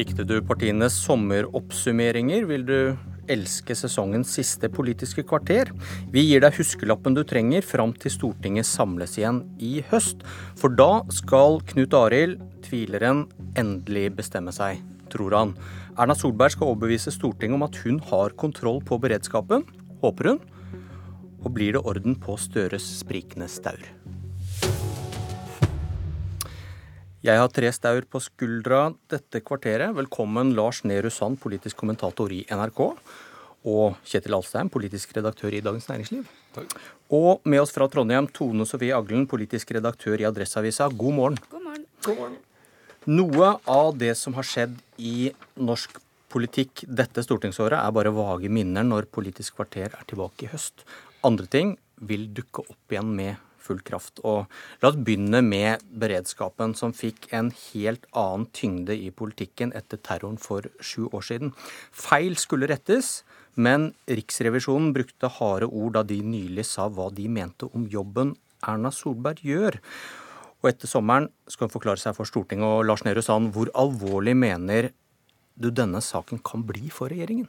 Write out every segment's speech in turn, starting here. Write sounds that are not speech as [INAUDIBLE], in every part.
Likte du partienes sommeroppsummeringer, vil du elske sesongens siste politiske kvarter. Vi gir deg huskelappen du trenger fram til Stortinget samles igjen i høst. For da skal Knut Arild, tvileren, endelig bestemme seg, tror han. Erna Solberg skal overbevise Stortinget om at hun har kontroll på beredskapen, håper hun. Og blir det orden på Støres sprikende staur. Jeg har tre staur på skuldra dette kvarteret. Velkommen Lars Nehru Sand, politisk kommentator i NRK. Og Kjetil Alstheim, politisk redaktør i Dagens Næringsliv. Takk. Og med oss fra Trondheim, Tone Sofie Aglen, politisk redaktør i Adresseavisa. God morgen. God morgen. God morgen. Noe av det som har skjedd i norsk politikk dette stortingsåret, er bare vage minner når Politisk kvarter er tilbake i høst. Andre ting vil dukke opp igjen med full kraft. Og la oss begynne med beredskapen, som fikk en helt annen tyngde i politikken etter terroren for sju år siden. Feil skulle rettes, men Riksrevisjonen brukte harde ord da de nylig sa hva de mente om jobben Erna Solberg gjør. Og etter sommeren skal hun forklare seg for Stortinget. Og Lars Nehru Sand, hvor alvorlig mener du denne saken kan bli for regjeringen?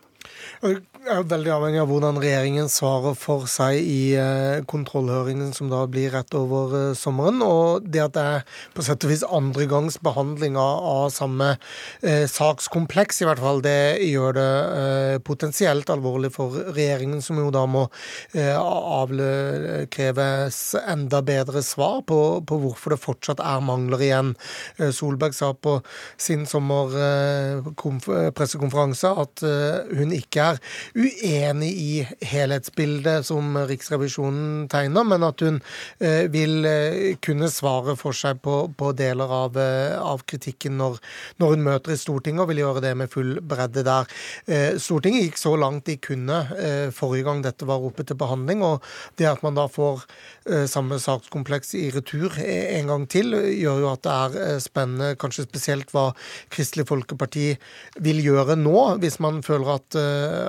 Det er veldig avhengig av hvordan regjeringen svarer for seg i eh, kontrollhøringen som da blir rett over eh, sommeren. Og det at det er på sett og vis andre gangs behandling av, samme eh, sakskompleks, i hvert fall, det gjør det potensielt alvorlig for regjeringen, som jo da må eh, avkreves enda bedre svar på, på, hvorfor det fortsatt er mangler igjen. Solberg sa på sin sommerpressekonferanse at hun hun ikke er uenig i helhetsbildet som Riksrevisjonen tegner, men at hun eh, vil eh, kunne svare for seg på, på deler av, eh, av kritikken når, når, hun møter i Stortinget, og vil gjøre det med full bredde der. Stortinget gikk så langt de kunne forrige gang dette var oppe til behandling, og det at man da får samme sakskompleks i retur en gang til, gjør jo at det er spennende, kanskje spesielt hva Kristelig Folkeparti vil gjøre nå, hvis man føler at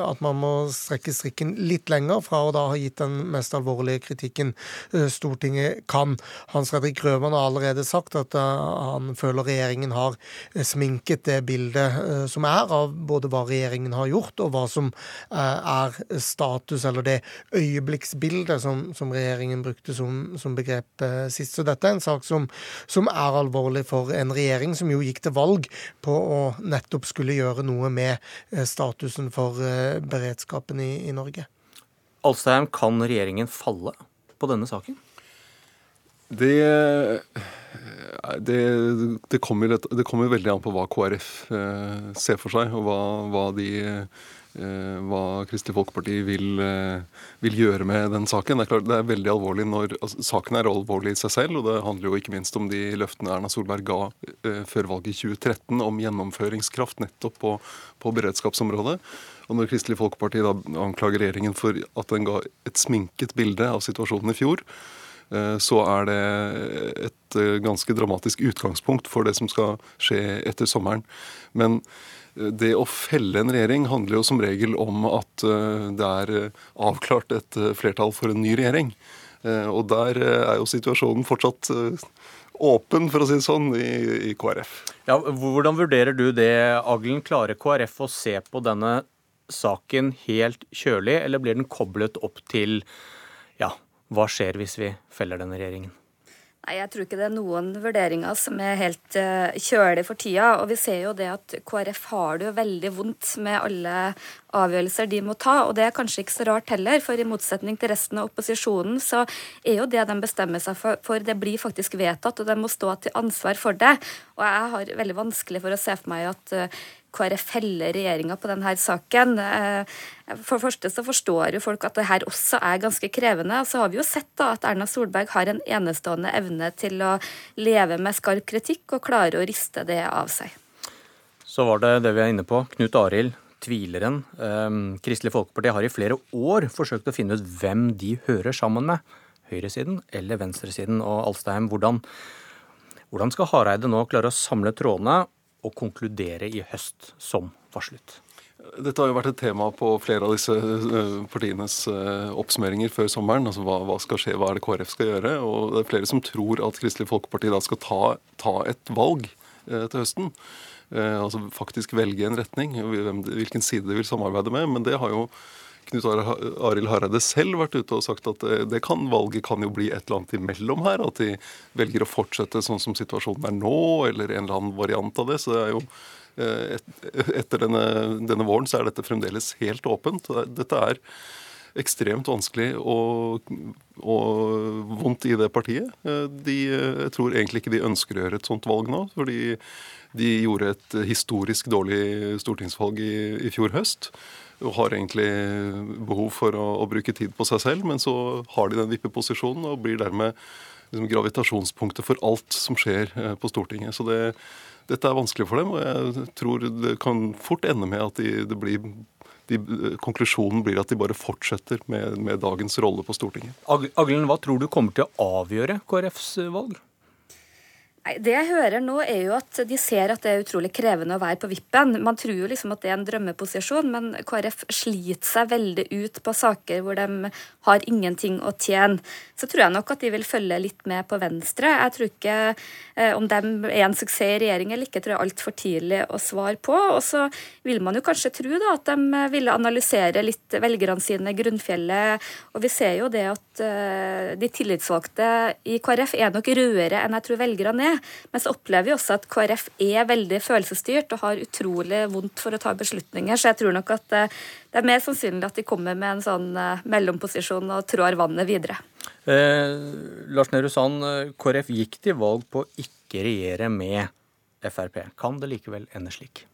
at man må strekke strikken litt lenger fra å da ha gitt den mest alvorlige kritikken eh, Stortinget kan. Hans Fredrik Grøvan har allerede sagt at eh, han føler regjeringen har sminket det bildet som er av både hva regjeringen har gjort, og hva som er status, eller det øyeblikksbildet som, som regjeringen brukte som, som, begrep sist. Så dette er en sak som, som er alvorlig for en regjering som jo gikk til valg på å nettopp skulle gjøre noe med statusen for eh, beredskapen i, i Norge. Alstheim, kan regjeringen falle på denne saken? Det, det, det, kommer, det, kommer, veldig an på hva KrF eh, ser for seg, og hva, hva de Eh, hva Kristelig Folkeparti vil, eh, vil, gjøre med den saken. Det er klart det er veldig alvorlig når altså, Saken er alvorlig i seg selv, og det handler jo ikke minst om de løftene Erna Solberg ga eh, før valget i 2013 om gjennomføringskraft nettopp på, på, beredskapsområdet. Og når Kristelig Folkeparti da anklager regjeringen for at den ga et sminket bilde av situasjonen i fjor, eh, så er det et ganske dramatisk utgangspunkt for det som skal skje etter sommeren. Men det å felle en regjering handler jo som regel om at eh, det er eh, avklart et eh, flertall for en ny regjering. Og der er jo situasjonen fortsatt åpen, for å si det sånn, i, i KrF. Ja, hvordan vurderer du det, Aglen? Klarer KrF å se på denne saken helt kjølig, eller blir den koblet opp til ja, hva skjer hvis vi feller denne regjeringen? Nei, Jeg tror ikke det er noen vurderinger som er helt kjølig for tida. Og vi ser jo det at KrF har det jo veldig vondt med alle avgjørelser de må ta. Og det er kanskje ikke så rart heller, for i motsetning til resten av opposisjonen, så er jo det de bestemmer seg for, for det blir faktisk vedtatt, og de må stå til ansvar for det. Og jeg har veldig vanskelig for å se for meg at uh, KrF feller regjeringa på denne saken. Eh, for det første så forstår jo folk at det her også er ganske krevende. Og så har vi jo sett da at Erna Solberg har en enestående evne til å leve med skarp kritikk og klare å riste det av seg. Så var det det vi er inne på. Knut Arild, tvileren. Eh, Kristelig Folkeparti har i flere år forsøkt å finne ut hvem de hører sammen med. Høyresiden eller venstresiden. Og Alstheim, hvordan, hvordan skal Hareide nå klare å samle trådene og konkludere i høst som varslet? Dette har jo vært et tema på flere av disse eh, partienes eh, oppsummeringer før sommeren. altså hva, hva, skal skje, hva er det KrF skal gjøre? Og det er flere som tror at Kristelig Folkeparti da skal ta, ta et valg eh, til høsten. Altså faktisk velge en retning, hvilken side de vil samarbeide med. Men det har jo Knut Arild Hareide selv vært ute og sagt at det kan, valget kan jo bli et eller annet imellom her. At de velger å fortsette sånn som situasjonen er nå, eller en eller annen variant av det. Så det er jo et, etter denne, denne, våren så er dette fremdeles helt åpent. Dette er ekstremt vanskelig og, og, vondt i det partiet. De, jeg tror egentlig ikke de ønsker å gjøre et sånt valg nå. fordi de gjorde et historisk dårlig stortingsvalg i, i fjor høst og har egentlig behov for å, å, bruke tid på seg selv, men så har de den vippeposisjonen og blir dermed liksom, gravitasjonspunktet for alt som skjer eh, på Stortinget. Så det, dette er vanskelig for dem, og jeg tror det kan fort ende med at de, det blir de, konklusjonen blir at de bare fortsetter med, med dagens rolle på Stortinget. Aglen, hva tror du kommer til å avgjøre KrFs valg? Det jeg hører nå, er jo at de ser at det er utrolig krevende å være på vippen. Man tror jo liksom at det er en drømmeposisjon, men KrF sliter seg veldig ut på saker hvor de har ingenting å tjene. Så tror jeg nok at de vil følge litt med på Venstre. Jeg tror ikke eh, om de er en suksess i regjering eller ikke, tror jeg er altfor tidlig å svare på. Og så vil man jo kanskje tro da, at de ville analysere litt velgerne sine, grunnfjellet. Og vi ser jo det at eh, de tillitsvalgte i KrF er nok rødere enn jeg tror velgerne er. Men så opplever vi også at KrF er veldig følelsesstyrt og har utrolig vondt for å ta beslutninger. Så jeg tror nok at eh, det er mer sannsynlig at de kommer med en sånn eh, mellomposisjon og trår vannet videre. Eh, Lars Nehru Sand, eh, KrF gikk til valg på å ikke regjere med Frp. Kan det likevel ende slik?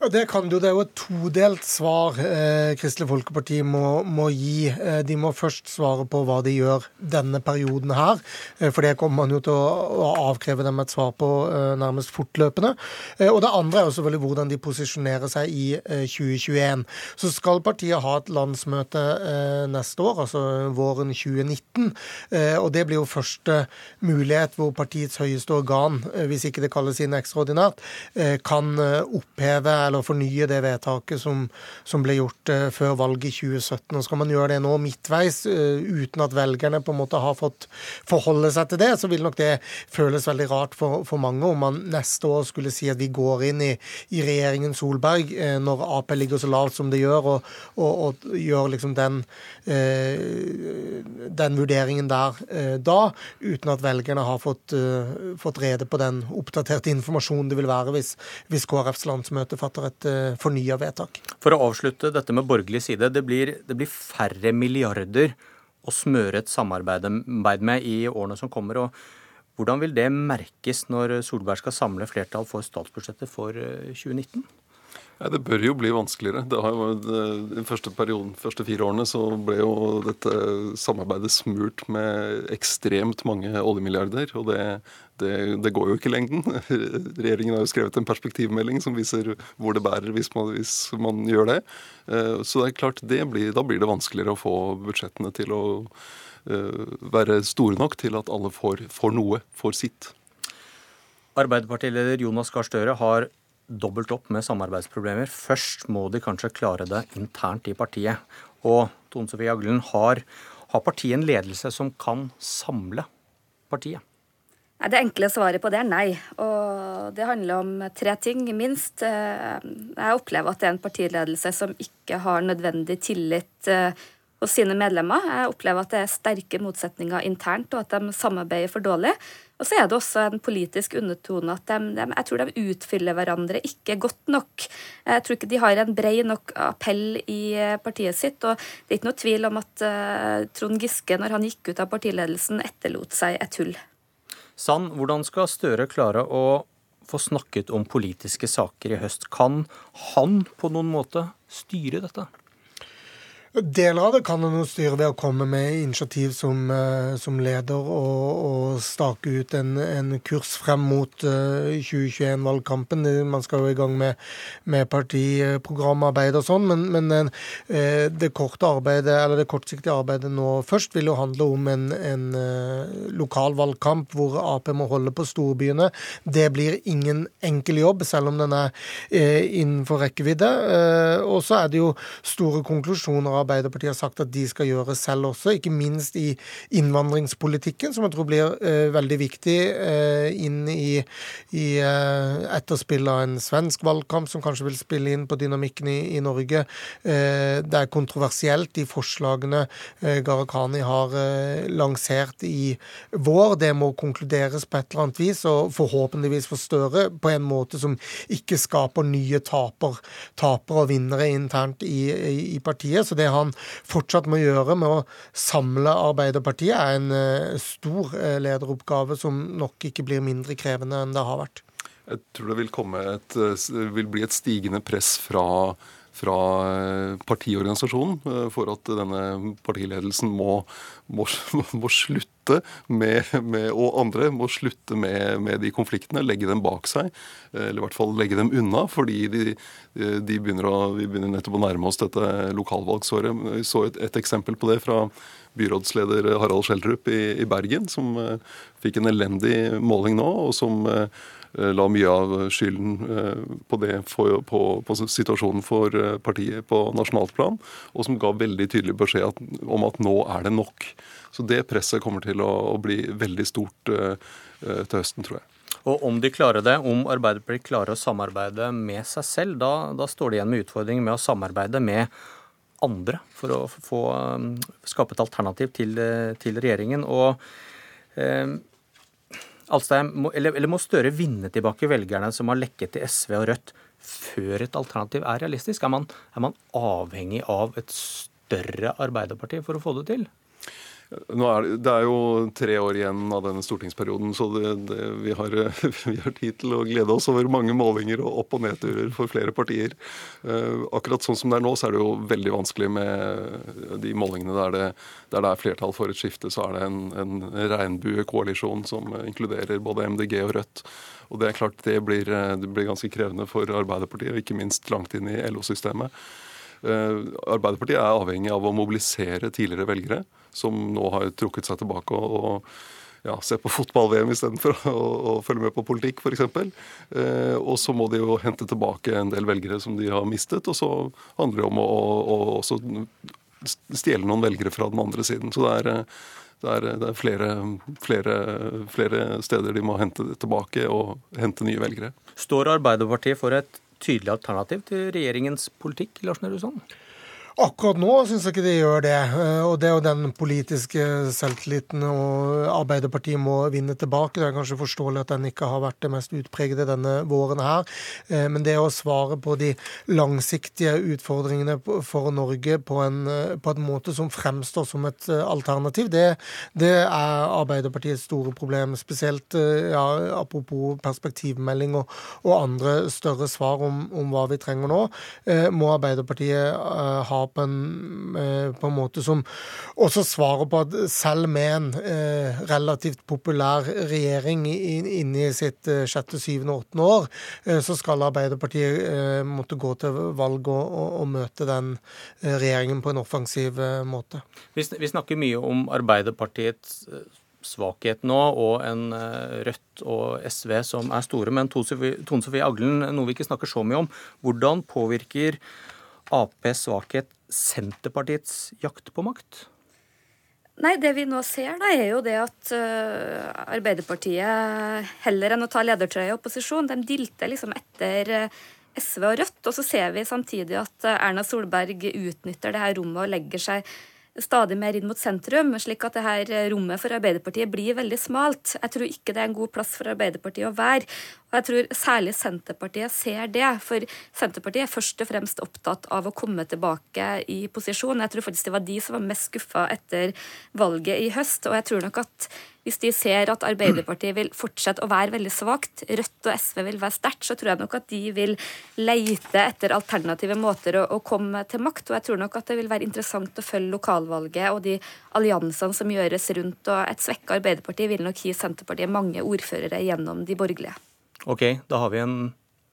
Ja, Det kan du. Det er jo et todelt svar eh, Kristelig Folkeparti må, må gi. Eh, de må først svare på hva de gjør denne perioden her. Eh, for det kommer man jo til å, å avkreve dem et svar på eh, nærmest fortløpende. Eh, og det andre er jo selvfølgelig hvordan de posisjonerer seg i 2021. Eh, Så skal partiet ha et landsmøte neste år, altså våren 2019. og det blir jo første mulighet hvor partiets høyeste organ, hvis ikke det kalles inn ekstraordinært, kan oppheve eller fornye det vedtaket som, som ble gjort uh, før valget i 2017. Og Skal man gjøre det nå midtveis, uh, uten at velgerne på en måte har fått forholde seg til det, så vil nok det føles veldig rart for, for mange om man neste år skulle si at vi går inn i, i regjeringen Solberg uh, når Ap ligger så lavt som det gjør, og, og, og gjør liksom den, den vurderingen der da, uten at velgerne har fått, fått rede på den oppdaterte informasjonen det vil være hvis, hvis KrFs landsmøte fatter fatter et eh, fornya vedtak. For å avslutte dette med borgerlig side. Det blir, det blir færre milliarder å smøre et samarbeid med i årene som kommer. og Hvordan vil det merkes når Solberg skal samle flertall for statsbudsjettet for 2019? Eh, ja, det bør jo bli vanskeligere. Det har jo, Den første perioden, første fire årene så ble jo dette samarbeidet smurt med ekstremt mange oljemilliarder. Og det, det, det går jo ikke i lengden. [LAUGHS] Regjeringen har jo skrevet en perspektivmelding som viser hvor det bærer hvis man, hvis man gjør det. Eh, så det er klart, det blir, da blir det vanskeligere å få budsjettene til å eh, være store nok til at alle får, får noe, får sitt. Arbeiderpartileder Jonas Gahr Støre har dobbelt opp med samarbeidsproblemer. Først må de kanskje klare det internt i partiet. Og Tone Sofie Aglen, har, har partiet en ledelse som kan samle partiet? Det enkle svaret på det er nei. Og det handler om tre ting, minst. Eh, jeg opplever at det er en partiledelse som ikke har nødvendig tillit eh, hos sine medlemmer. Jeg opplever at det er sterke motsetninger internt, og at de samarbeider for dårlig. Og så er det også en politisk undertone at de, de, jeg tror de utfyller hverandre ikke godt nok. Jeg tror ikke de har en bred nok appell i eh, partiet sitt. Og det er ikke noe tvil om at uh, Trond Giske, når han gikk ut av partiledelsen, etterlot seg et hull. Sand, hvordan skal Støre klare å få snakket om politiske saker i høst? Kan han på noen måte styre dette? Deler av det kan en styre ved å komme med initiativ som, eh, som leder og, og, stake ut en, en, kurs frem mot 2021-valgkampen. Eh, Man skal jo i gang med, med partiprogramarbeid og sånn, men, men, eh, det korte arbeidet, eller det kortsiktige arbeidet nå først vil jo handle om en, en lokal valgkamp hvor Ap må holde på storbyene. Det blir ingen enkel jobb, selv om den er innenfor rekkevidde. Og så er det jo store konklusjoner Arbeiderpartiet har sagt at de skal gjøre selv også, ikke minst i innvandringspolitikken, som jeg tror blir uh, veldig viktig uh, inn i, i uh, etterspill av en svensk valgkamp, som kanskje vil spille inn på dynamikken i, i Norge. det er kontroversielt, de forslagene Gharahkhani har lansert i vår. Det må konkluderes på et eller annet vis, og forhåpentligvis for Støre på en måte som ikke skaper nye taper, tapere og vinnere internt i, i, i, partiet. Så det han fortsatt må gjøre med å samle Arbeiderpartiet, er en uh, stor uh, lederoppgave som nok ikke blir mindre krevende enn det har vært. Jeg tror det vil, et, eh, vil bli et stigende press fra fra eh, partiorganisasjonen eh, for at denne partiledelsen må, må, [LAUGHS] må slutte med, med, og andre må slutte med, med, de konfliktene, legge dem bak seg. Eh, eller i hvert fall legge dem unna, fordi de, de begynner å, vi begynner nettopp å nærme oss dette lokalvalgsåret. Vi så et, et, eksempel på det fra byrådsleder Harald Schjelderup i, i Bergen, som fikk en elendig måling nå, og som Eh, la mye av skylden eh, på det for, på, på, situasjonen for eh, partiet på nasjonalt plan, og som ga veldig tydelig beskjed at, om at nå er det nok. Så det presset kommer til å, å bli veldig stort til høsten, tror jeg. Og om de klarer det, om Arbeiderpartiet klarer å samarbeide med seg selv, da, da står de igjen med utfordringen med å samarbeide med andre for å få skape et alternativ til, til regjeringen. Og eh, Alstein, må, eller, eller, må Støre vinne tilbake velgerne som har lekket til SV og Rødt, før et alternativ er realistisk? Er man, er man avhengig av et større Arbeiderparti for å få det til? Er det, det, er jo tre år igjen av denne stortingsperioden, så det, det, vi, har, [LAUGHS] vi, har, tid til å glede oss over mange målinger og opp- og nedturer for flere partier. Uh, akkurat sånn som det er nå, så er det jo veldig vanskelig med de målingene der det, der er flertall for et skifte. Så er det en, en regnbuekoalisjon som inkluderer både MDG og Rødt. Og det er klart det blir, det blir ganske krevende for Arbeiderpartiet, og ikke minst langt inn i LO-systemet. Uh, Arbeiderpartiet er avhengig av å mobilisere tidligere velgere som nå har trukket seg tilbake og, ja, se på fotball-VM istedenfor å, å følge med på politikk, f.eks. Eh, og så må de jo hente tilbake en del velgere som de har mistet. Og så handler det om å, å, å stjele noen velgere fra den andre siden. Så det er, det er, det er flere, flere, flere, steder de må hente tilbake og hente nye velgere. Står Arbeiderpartiet for et tydelig alternativ til regjeringens politikk, Lars Nehru? Akkurat nå syns jeg ikke de gjør det. Eh, og det er jo den politiske selvtilliten og Arbeiderpartiet må vinne tilbake. Det er kanskje forståelig at den ikke har vært det mest utpregede denne våren her. Eh, men det å svare på de langsiktige utfordringene for Norge på en, eh, på en måte som fremstår som et alternativ, det, det er Arbeiderpartiets store problem. Spesielt ja, apropos perspektivmelding og, og, andre større svar om, om hva vi trenger nå, må Arbeiderpartiet ha på en, eh, på en, måte som også svarer på at selv med en eh, relativt populær regjering inne i sitt eh, sjette, syvende, åttende år, så skal Arbeiderpartiet måtte gå til valg og, og, møte den regjeringen på en offensiv måte. Vi, snakker mye om Arbeiderpartiets svakhet nå, og en Rødt og SV som er store. Men Tone Sofie Aglen, noe vi ikke snakker så mye om. Hvordan påvirker Aps svakhet Senterpartiets jakt på makt? Nei, Det vi nå ser, da, er jo det at uh, Arbeiderpartiet, heller enn å ta ledertrøya i opposisjon, de dilter liksom etter uh, SV og Rødt. Og så ser vi samtidig at uh, Erna Solberg utnytter det her rommet og legger seg stadig mer inn mot sentrum, slik at det her rommet for Arbeiderpartiet blir veldig smalt. Jeg tror ikke det er en god plass for Arbeiderpartiet å være. Og jeg tror særlig Senterpartiet ser det, for Senterpartiet er først og fremst opptatt av å komme tilbake i posisjon. Jeg tror faktisk det var de som var mest skuffa etter valget i høst. Og jeg tror nok at hvis de ser at Arbeiderpartiet vil fortsette å være veldig svakt, Rødt og SV vil være sterkt, så tror jeg nok at de vil leite etter alternative måter å, å, komme til makt. Og jeg tror nok at det vil være interessant å følge lokalvalget og de alliansene som gjøres rundt. Og et svekka Arbeiderparti vil nok gi Senterpartiet mange ordførere gjennom de borgerlige. Ok, da har vi en,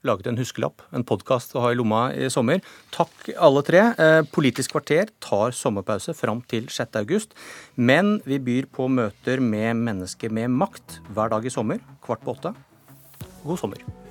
laget en huskelapp, en podkast å ha i lomma i sommer. Takk alle tre. Eh, Politisk kvarter tar sommerpause fram til 6.8. Men vi byr på møter med mennesker med makt hver dag i sommer, kvart på åtte. God sommer.